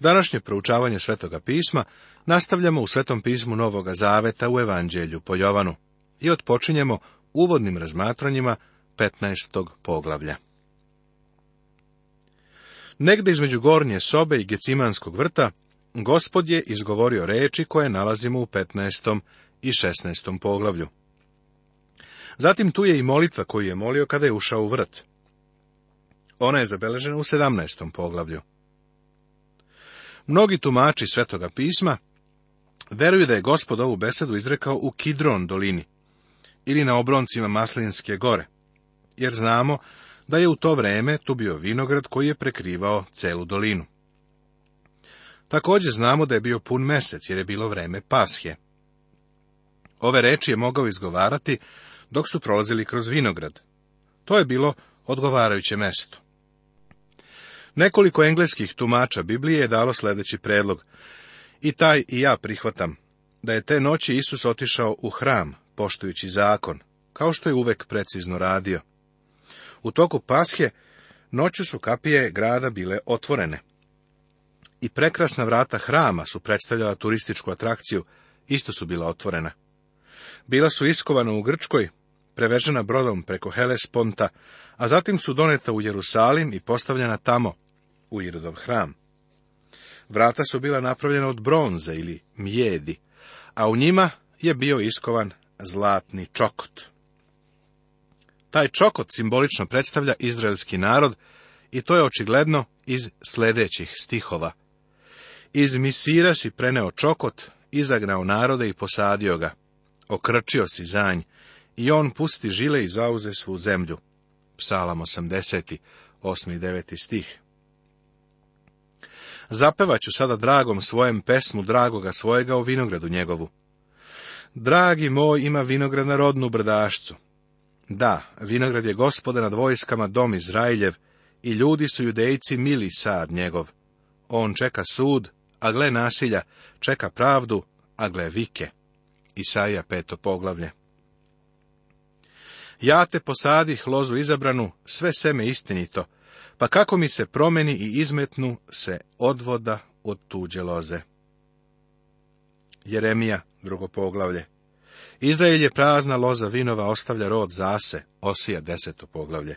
Današnje proučavanje Svetoga pisma nastavljamo u Svetom pismu Novoga Zaveta u Evanđelju po Jovanu i otpočinjemo uvodnim razmatranjima 15. poglavlja. Negde između gornje sobe i Gecimanskog vrta, gospod je izgovorio reči koje nalazimo u 15. i 16. poglavlju. Zatim tu je i molitva koju je molio kada je ušao u vrt. Ona je zabeležena u 17. poglavlju. Mnogi tumači Svetoga pisma veruju da je gospod ovu besedu izrekao u Kidron dolini ili na obroncima Maslinske gore, jer znamo da je u to vreme tu bio vinograd koji je prekrivao celu dolinu. Također znamo da je bio pun mesec jer je bilo vreme pashe. Ove reči je mogao izgovarati dok su prolazili kroz vinograd. To je bilo odgovarajuće mesto. Nekoliko engleskih tumača Biblije je dalo sljedeći predlog. I taj i ja prihvatam da je te noći Isus otišao u hram, poštujući zakon, kao što je uvek precizno radio. U toku pashe noću su kapije grada bile otvorene. I prekrasna vrata hrama su predstavljala turističku atrakciju, isto su bila otvorena. Bila su iskovana u Grčkoj, prevežena brodom preko Helesponta, a zatim su doneta u Jerusalim i postavljena tamo, u Irodov hram. Vrata su bila napravljena od bronze ili mjedi, a u njima je bio iskovan zlatni čokot. Taj čokot simbolično predstavlja izraelski narod i to je očigledno iz sljedećih stihova. Iz misira si preneo čokot, izagnao narode i posadio ga. Okrčio si zanj i on pusti žile i zauze svu zemlju. Psalam 80. 8. i 9. stih. Zapevaću sada dragom svojem pesmu dragoga svojega o vinogradu njegovu. Dragi moj ima vinograd na rodnu brdašcu. Da, vinograd je gospoda nad vojskama dom Izrailjev i ljudi su judejci mili sad njegov. On čeka sud, a gle nasilja, čeka pravdu, a gle vike. Isaija peto poglavlje. Ja te posadih lozu izabranu, sve seme istinito, pa kako mi se promeni i izmetnu se odvoda od tuđe loze. Jeremija, drugo poglavlje. Izrael je prazna loza vinova, ostavlja rod zase, osija deseto poglavlje.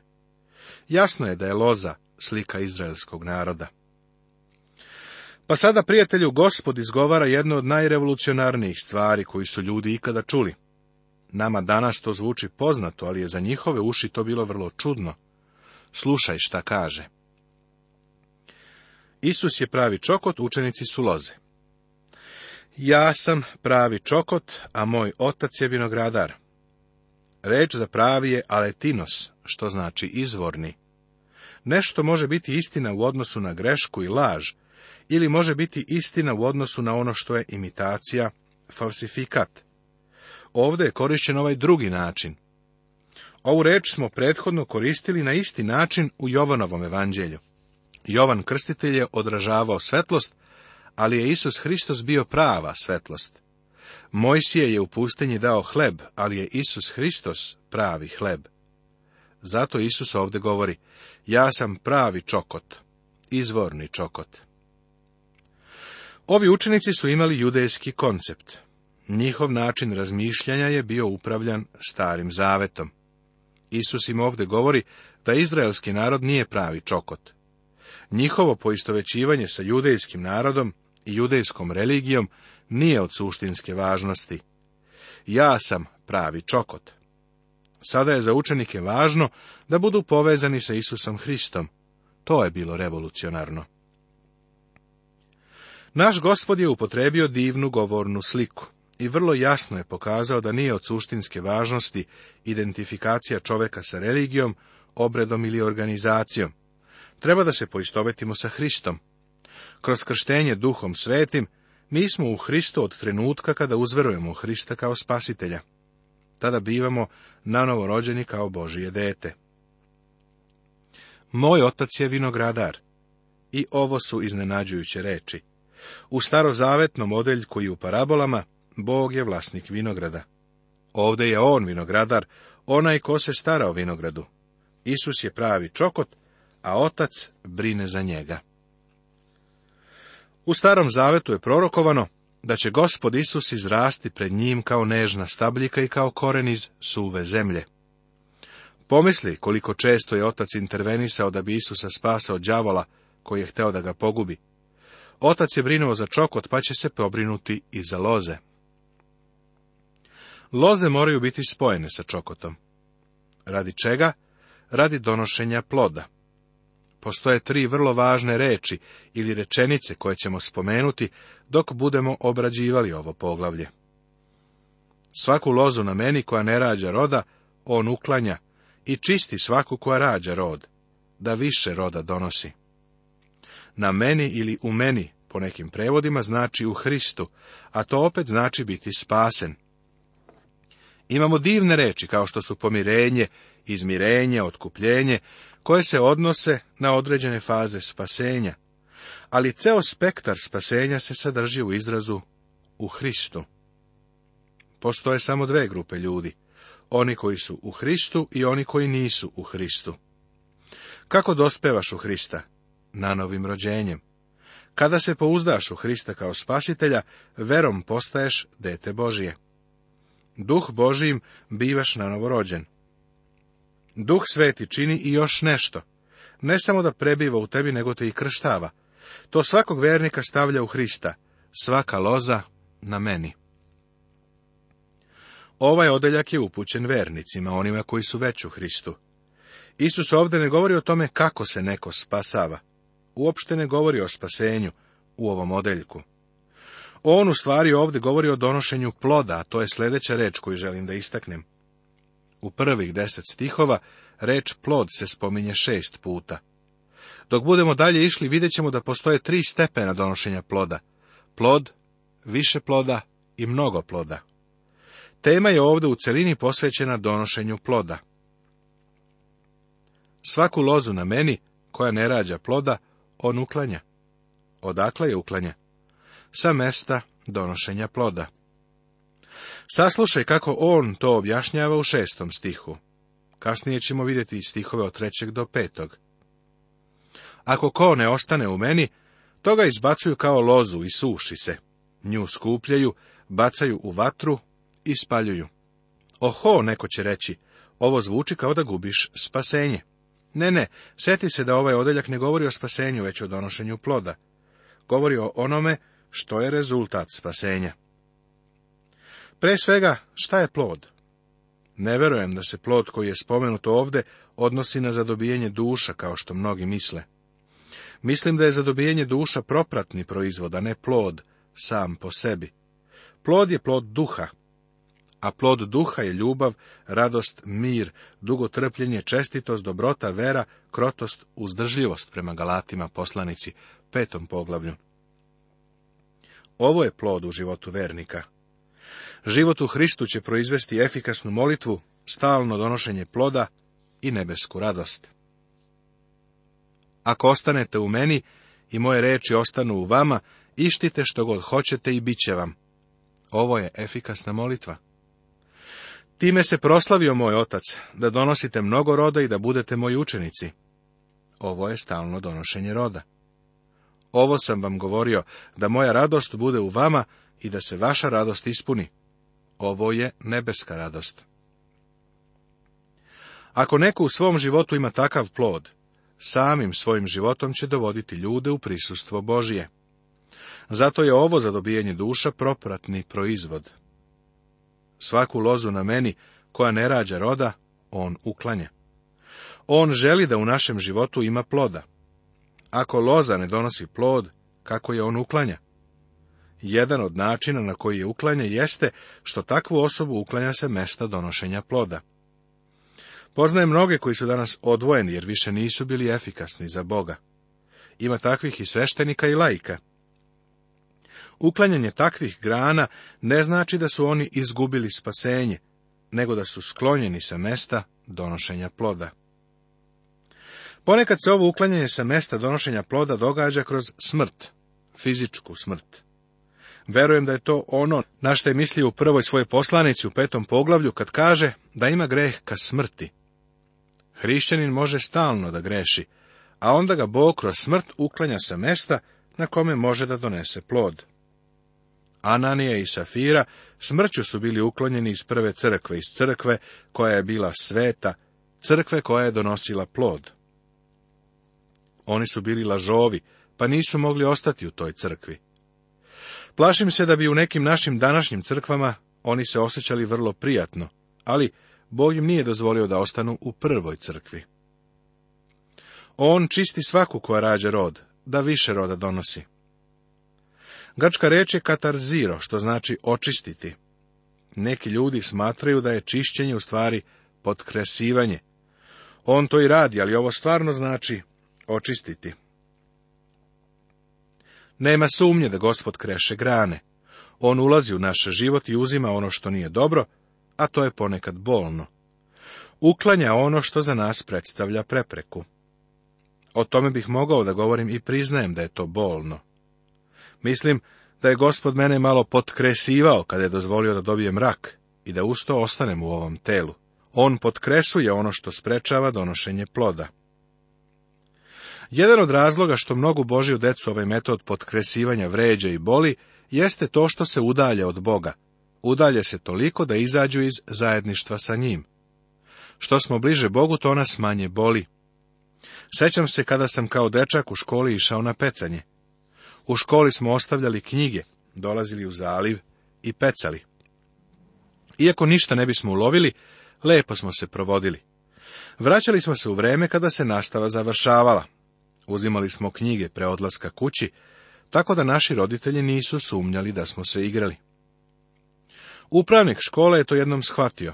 Jasno je da je loza slika izraelskog naroda. Pa sada, prijatelju, gospod izgovara jedno od najrevolucionarnijih stvari koju su ljudi ikada čuli. Nama danas to zvuči poznato, ali je za njihove uši to bilo vrlo čudno, Slušaj šta kaže. Isus je pravi čokot, učenici su loze. Ja sam pravi čokot, a moj otac je vinogradar. Reč za pravi je aletinos, što znači izvorni. Nešto može biti istina u odnosu na grešku i laž, ili može biti istina u odnosu na ono što je imitacija, falsifikat. Ovdje je korišćen ovaj drugi način. Ovu reč smo prethodno koristili na isti način u Jovanovom evanđelju. Jovan Krstitelj je odražavao svetlost, ali je Isus Hristos bio prava svetlost. Mojsije je u pustinji dao hleb, ali je Isus Hristos pravi hleb. Zato Isus ovdje govori, ja sam pravi čokot, izvorni čokot. Ovi učenici su imali judejski koncept. Njihov način razmišljanja je bio upravljan starim zavetom. Isus im ovdje govori da izraelski narod nije pravi čokot. Njihovo poistovećivanje sa judejskim narodom i judejskom religijom nije od suštinske važnosti. Ja sam pravi čokot. Sada je za učenike važno da budu povezani sa Isusom Hristom. To je bilo revolucionarno. Naš gospod je upotrebio divnu govornu sliku i vrlo jasno je pokazao da nije od suštinske važnosti identifikacija čoveka sa religijom, obredom ili organizacijom. Treba da se poistovetimo sa Hristom. Kroz krštenje duhom svetim, mi smo u Hristu od trenutka kada uzverujemo Hrista kao spasitelja. Tada bivamo nanovo rođeni kao Božije dete. Moj otac je vinogradar. I ovo su iznenađujuće reči. U starozavetnom odeljku i u parabolama Bog je vlasnik vinograda. Ovde je on vinogradar, onaj ko se stara o vinogradu. Isus je pravi čokot, a otac brine za njega. U starom zavetu je prorokovano da će gospod Isus izrasti pred njim kao nežna stabljika i kao koren iz suve zemlje. Pomisli koliko često je otac intervenisao da bi Isusa spasao đavola koji je hteo da ga pogubi. Otac je brinuo za čokot, pa će se pobrinuti i za loze. Loze moraju biti spojene sa čokotom. Radi čega? Radi donošenja ploda. Postoje tri vrlo važne reči ili rečenice koje ćemo spomenuti dok budemo obrađivali ovo poglavlje. Svaku lozu na meni koja ne rađa roda, on uklanja i čisti svaku koja rađa rod, da više roda donosi. Na meni ili u meni, po nekim prevodima, znači u Hristu, a to opet znači biti spasen, Imamo divne reči kao što su pomirenje, izmirenje, otkupljenje, koje se odnose na određene faze spasenja. Ali ceo spektar spasenja se sadrži u izrazu u Hristu. Postoje samo dve grupe ljudi, oni koji su u Hristu i oni koji nisu u Hristu. Kako dospevaš u Hrista? Na novim rođenjem. Kada se pouzdaš u Hrista kao spasitelja, verom postaješ dete Božije duh Božijim bivaš na novorođen. Duh sveti čini i još nešto. Ne samo da prebiva u tebi, nego te i krštava. To svakog vernika stavlja u Hrista, svaka loza na meni. Ovaj odeljak je upućen vernicima, onima koji su već u Hristu. Isus ovdje ne govori o tome kako se neko spasava. Uopšte ne govori o spasenju u ovom odeljku. On u stvari ovdje govori o donošenju ploda, a to je sljedeća reč koju želim da istaknem. U prvih deset stihova reč plod se spominje šest puta. Dok budemo dalje išli, vidjet ćemo da postoje tri stepena donošenja ploda. Plod, više ploda i mnogo ploda. Tema je ovdje u celini posvećena donošenju ploda. Svaku lozu na meni, koja ne rađa ploda, on uklanja. Odakle je uklanja? sa mesta donošenja ploda. Saslušaj kako on to objašnjava u šestom stihu. Kasnije ćemo vidjeti stihove od trećeg do petog. Ako ko ne ostane u meni, to ga izbacuju kao lozu i suši se. Nju skupljaju, bacaju u vatru i spaljuju. Oho, neko će reći, ovo zvuči kao da gubiš spasenje. Ne, ne, sjeti se da ovaj odeljak ne govori o spasenju, već o donošenju ploda. Govori o onome što je rezultat spasenja. Pre svega, šta je plod? Ne verujem da se plod koji je spomenut ovde odnosi na zadobijenje duša, kao što mnogi misle. Mislim da je zadobijenje duša propratni proizvod, a ne plod sam po sebi. Plod je plod duha, a plod duha je ljubav, radost, mir, dugotrpljenje, čestitost, dobrota, vera, krotost, uzdržljivost prema Galatima poslanici, petom poglavlju. Ovo je plod u životu vernika. Život u Hristu će proizvesti efikasnu molitvu, stalno donošenje ploda i nebesku radost. Ako ostanete u meni i moje reči ostanu u vama, ištite što god hoćete i bit će vam. Ovo je efikasna molitva. Time se proslavio moj otac, da donosite mnogo roda i da budete moji učenici. Ovo je stalno donošenje roda. Ovo sam vam govorio, da moja radost bude u vama i da se vaša radost ispuni. Ovo je nebeska radost. Ako neko u svom životu ima takav plod, samim svojim životom će dovoditi ljude u prisustvo Božije. Zato je ovo za dobijanje duša propratni proizvod. Svaku lozu na meni, koja ne rađa roda, on uklanja. On želi da u našem životu ima ploda. Ako loza ne donosi plod, kako je on uklanja? Jedan od načina na koji je uklanja jeste što takvu osobu uklanja se mesta donošenja ploda. Poznaje mnoge koji su danas odvojeni jer više nisu bili efikasni za Boga. Ima takvih i sveštenika i laika. Uklanjanje takvih grana ne znači da su oni izgubili spasenje, nego da su sklonjeni sa mesta donošenja ploda. Ponekad se ovo uklanjanje sa mesta donošenja ploda događa kroz smrt, fizičku smrt. Verujem da je to ono na što je mislio u prvoj svojoj poslanici u petom poglavlju kad kaže da ima greh ka smrti. Hrišćanin može stalno da greši, a onda ga Bog kroz smrt uklanja sa mesta na kome može da donese plod. Ananija i Safira smrću su bili uklonjeni iz prve crkve, iz crkve koja je bila sveta, crkve koja je donosila plod. Oni su bili lažovi, pa nisu mogli ostati u toj crkvi. Plašim se da bi u nekim našim današnjim crkvama oni se osjećali vrlo prijatno, ali Bog im nije dozvolio da ostanu u prvoj crkvi. On čisti svaku koja rađe rod, da više roda donosi. Grčka reč je katarziro, što znači očistiti. Neki ljudi smatraju da je čišćenje u stvari podkresivanje. On to i radi, ali ovo stvarno znači očistiti. Nema sumnje da gospod kreše grane. On ulazi u naš život i uzima ono što nije dobro, a to je ponekad bolno. Uklanja ono što za nas predstavlja prepreku. O tome bih mogao da govorim i priznajem da je to bolno. Mislim da je gospod mene malo potkresivao kada je dozvolio da dobijem rak i da usto ostanem u ovom telu. On potkresuje ono što sprečava donošenje ploda. Jedan od razloga što mnogu Božiju decu ovaj metod potkresivanja vređa i boli, jeste to što se udalje od Boga. Udalje se toliko da izađu iz zajedništva sa njim. Što smo bliže Bogu, to nas manje boli. Sećam se kada sam kao dečak u školi išao na pecanje. U školi smo ostavljali knjige, dolazili u zaliv i pecali. Iako ništa ne bismo ulovili, lepo smo se provodili. Vraćali smo se u vreme kada se nastava završavala, uzimali smo knjige pre odlaska kući, tako da naši roditelji nisu sumnjali da smo se igrali. Upravnik škole je to jednom shvatio,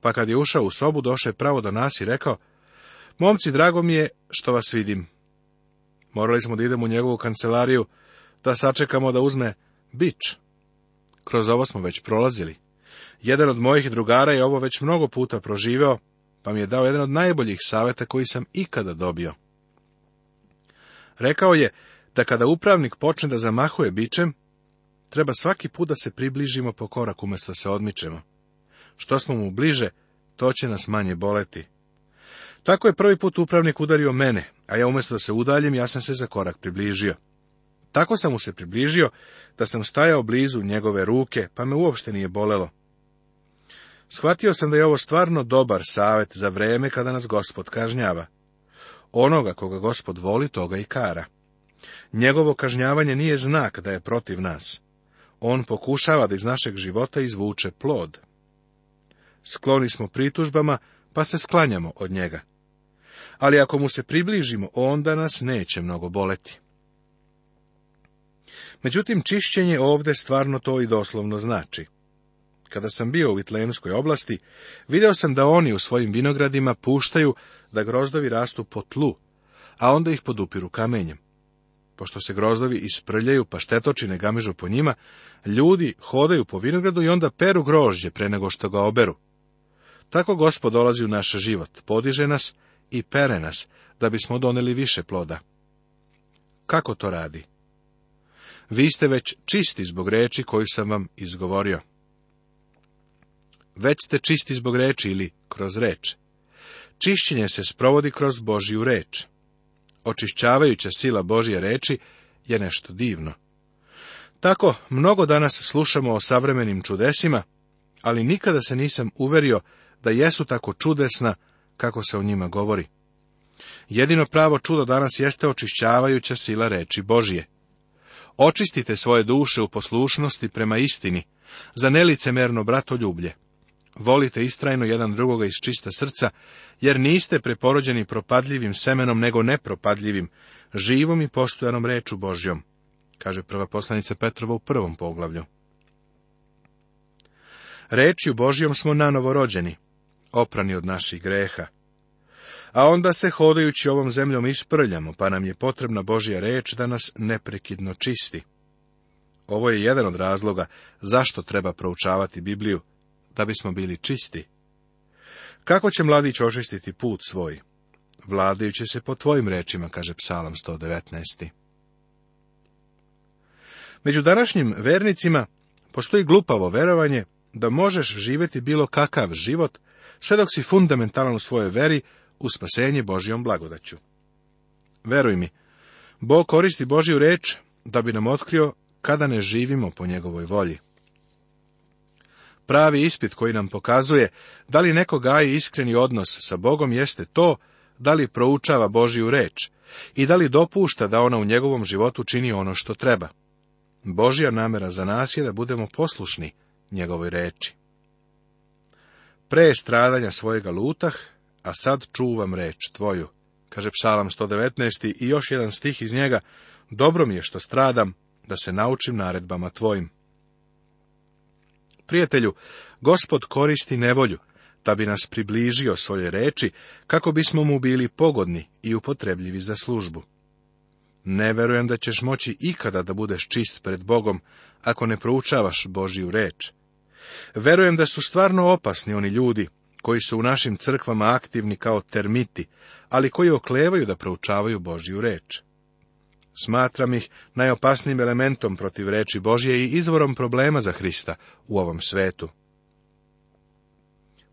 pa kad je ušao u sobu, došao je pravo do nas i rekao, Momci, drago mi je što vas vidim. Morali smo da idemo u njegovu kancelariju, da sačekamo da uzme bič. Kroz ovo smo već prolazili. Jedan od mojih drugara je ovo već mnogo puta proživeo, pa mi je dao jedan od najboljih savjeta koji sam ikada dobio. Rekao je da kada upravnik počne da zamahuje bičem, treba svaki put da se približimo po korak umjesto da se odmičemo. Što smo mu bliže, to će nas manje boleti. Tako je prvi put upravnik udario mene, a ja umjesto da se udaljem, ja sam se za korak približio. Tako sam mu se približio da sam stajao blizu njegove ruke, pa me uopšte nije bolelo. Shvatio sam da je ovo stvarno dobar savet za vreme kada nas gospod kažnjava. Onoga koga gospod voli, toga i kara. Njegovo kažnjavanje nije znak da je protiv nas. On pokušava da iz našeg života izvuče plod. Skloni smo pritužbama, pa se sklanjamo od njega. Ali ako mu se približimo, onda nas neće mnogo boleti. Međutim, čišćenje ovdje stvarno to i doslovno znači. Kada sam bio u Vitlejemskoj oblasti, video sam da oni u svojim vinogradima puštaju da grozdovi rastu po tlu, a onda ih podupiru kamenjem. Pošto se grozdovi isprljaju pa štetočine gamižu po njima, ljudi hodaju po vinogradu i onda peru grožđe pre nego što ga oberu. Tako gospod dolazi u naš život, podiže nas i pere nas, da bismo doneli više ploda. Kako to radi? Vi ste već čisti zbog reči koju sam vam izgovorio već ste čisti zbog reči ili kroz reč. Čišćenje se sprovodi kroz Božju reč. Očišćavajuća sila Božje reči je nešto divno. Tako, mnogo danas slušamo o savremenim čudesima, ali nikada se nisam uverio da jesu tako čudesna kako se o njima govori. Jedino pravo čudo danas jeste očišćavajuća sila reči Božje. Očistite svoje duše u poslušnosti prema istini, za nelicemerno bratoljublje. Volite istrajno jedan drugoga iz čista srca, jer niste preporođeni propadljivim semenom, nego nepropadljivim, živom i postojanom reču Božjom, kaže prva poslanica Petrova u prvom poglavlju. u Božjom smo nanovo rođeni, oprani od naših greha. A onda se hodajući ovom zemljom isprljamo, pa nam je potrebna Božja reč da nas neprekidno čisti. Ovo je jedan od razloga zašto treba proučavati Bibliju, da bismo bili čisti. Kako će mladić očistiti put svoj? Vladajući se po tvojim rečima, kaže psalam 119. Među današnjim vernicima postoji glupavo verovanje da možeš živjeti bilo kakav život, sve dok si fundamentalan u svojoj veri u spasenje Božijom blagodaću. Veruj mi, Bog koristi Božju reč da bi nam otkrio kada ne živimo po njegovoj volji. Pravi ispit koji nam pokazuje da li neko gaji iskreni odnos sa Bogom jeste to da li proučava Božiju reč i da li dopušta da ona u njegovom životu čini ono što treba. Božja namera za nas je da budemo poslušni njegovoj reči. Pre stradanja svojega lutah, a sad čuvam reč tvoju, kaže psalam 119. i još jedan stih iz njega, dobro mi je što stradam, da se naučim naredbama tvojim. Prijatelju, gospod koristi nevolju, da bi nas približio svoje reči, kako bismo mu bili pogodni i upotrebljivi za službu. Ne verujem da ćeš moći ikada da budeš čist pred Bogom, ako ne proučavaš Božiju reč. Verujem da su stvarno opasni oni ljudi, koji su u našim crkvama aktivni kao termiti, ali koji oklevaju da proučavaju Božju reč. Smatram ih najopasnijim elementom protiv reči Božje i izvorom problema za Hrista u ovom svetu.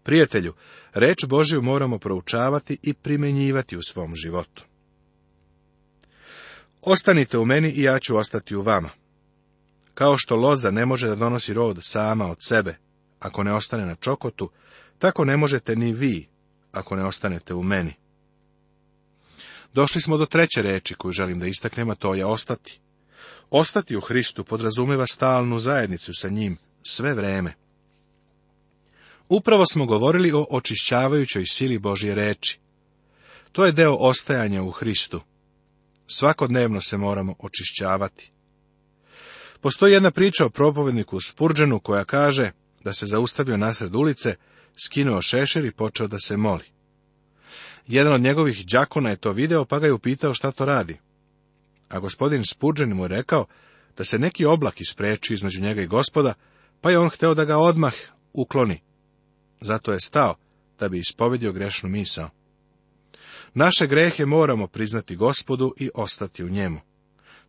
Prijatelju, reč Božju moramo proučavati i primjenjivati u svom životu. Ostanite u meni i ja ću ostati u vama. Kao što loza ne može da donosi rod sama od sebe, ako ne ostane na čokotu, tako ne možete ni vi, ako ne ostanete u meni. Došli smo do treće reči koju želim da istaknem, a to je ostati. Ostati u Hristu podrazumeva stalnu zajednicu sa njim sve vreme. Upravo smo govorili o očišćavajućoj sili Božje reči. To je deo ostajanja u Hristu. Svakodnevno se moramo očišćavati. Postoji jedna priča o propovedniku Spurđenu koja kaže da se zaustavio nasred ulice, skinuo šešir i počeo da se moli. Jedan od njegovih đakona je to video, pa ga je upitao šta to radi. A gospodin Spurđen mu je rekao da se neki oblak ispreči između njega i gospoda, pa je on hteo da ga odmah ukloni. Zato je stao da bi ispovedio grešnu misao. Naše grehe moramo priznati gospodu i ostati u njemu.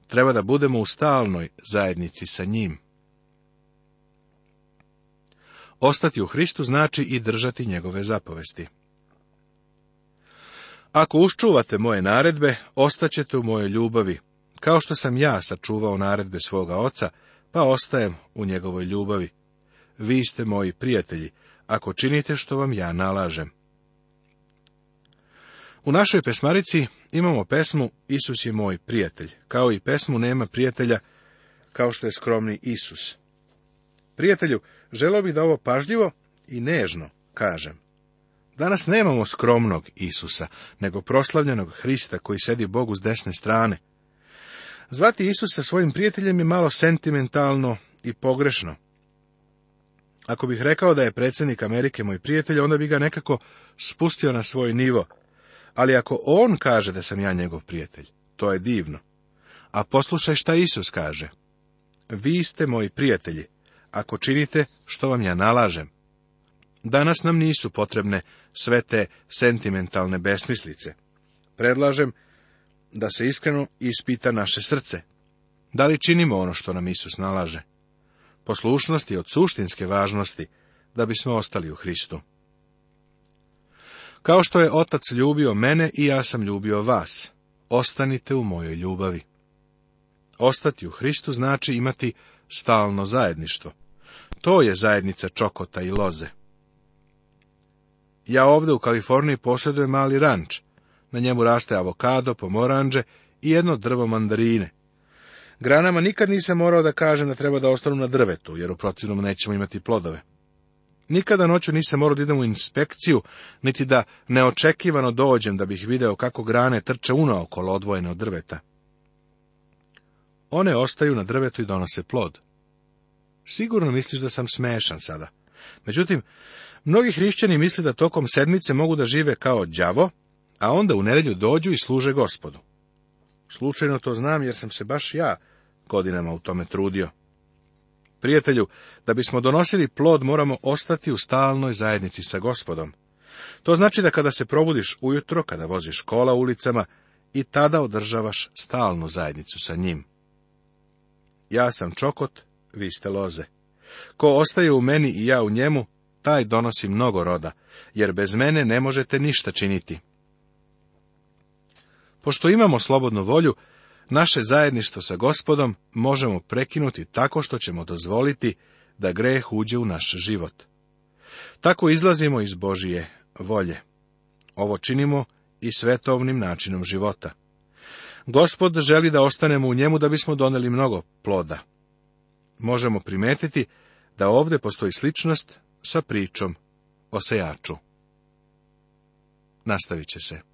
Treba da budemo u stalnoj zajednici sa njim. Ostati u Hristu znači i držati njegove zapovesti. Ako uščuvate moje naredbe, ostaćete u mojoj ljubavi, kao što sam ja sačuvao naredbe svoga oca, pa ostajem u njegovoj ljubavi. Vi ste moji prijatelji, ako činite što vam ja nalažem. U našoj pesmarici imamo pesmu Isus je moj prijatelj, kao i pesmu Nema prijatelja, kao što je skromni Isus. Prijatelju, želo bih da ovo pažljivo i nežno kažem. Danas nemamo skromnog Isusa, nego proslavljenog Hrista koji sedi Bogu s desne strane. Zvati Isusa svojim prijateljem je malo sentimentalno i pogrešno. Ako bih rekao da je predsjednik Amerike moj prijatelj, onda bi ga nekako spustio na svoj nivo. Ali ako on kaže da sam ja njegov prijatelj, to je divno. A poslušaj šta Isus kaže. Vi ste moji prijatelji, ako činite što vam ja nalažem. Danas nam nisu potrebne sve te sentimentalne besmislice. Predlažem da se iskreno ispita naše srce. Da li činimo ono što nam Isus nalaže? Poslušnost je od suštinske važnosti da bismo ostali u Hristu. Kao što je Otac ljubio mene i ja sam ljubio vas, ostanite u mojoj ljubavi. Ostati u Hristu znači imati stalno zajedništvo. To je zajednica čokota i loze. Ja ovdje u Kaliforniji posjedujem mali ranč. Na njemu raste avokado, pomoranđe i jedno drvo mandarine. Granama nikad nisam morao da kažem da treba da ostanu na drvetu, jer u protivnom nećemo imati plodove. Nikada noću nisam morao da idem u inspekciju, niti da neočekivano dođem da bih video kako grane trče unaokolo odvojene od drveta. One ostaju na drvetu i donose plod. Sigurno misliš da sam smešan sada. Međutim, Mnogi hrišćani misle da tokom sedmice mogu da žive kao đavo, a onda u nedelju dođu i služe gospodu. Slučajno to znam jer sam se baš ja godinama u tome trudio. Prijatelju, da bismo donosili plod moramo ostati u stalnoj zajednici sa gospodom. To znači da kada se probudiš ujutro, kada voziš kola ulicama, i tada održavaš stalnu zajednicu sa njim. Ja sam čokot, vi ste loze. Ko ostaje u meni i ja u njemu, taj donosi mnogo roda, jer bez mene ne možete ništa činiti. Pošto imamo slobodnu volju, naše zajedništvo sa gospodom možemo prekinuti tako što ćemo dozvoliti da greh uđe u naš život. Tako izlazimo iz Božije volje. Ovo činimo i svetovnim načinom života. Gospod želi da ostanemo u njemu da bismo doneli mnogo ploda. Možemo primetiti da ovdje postoji sličnost sa pričom o sejaču. Nastavit će se.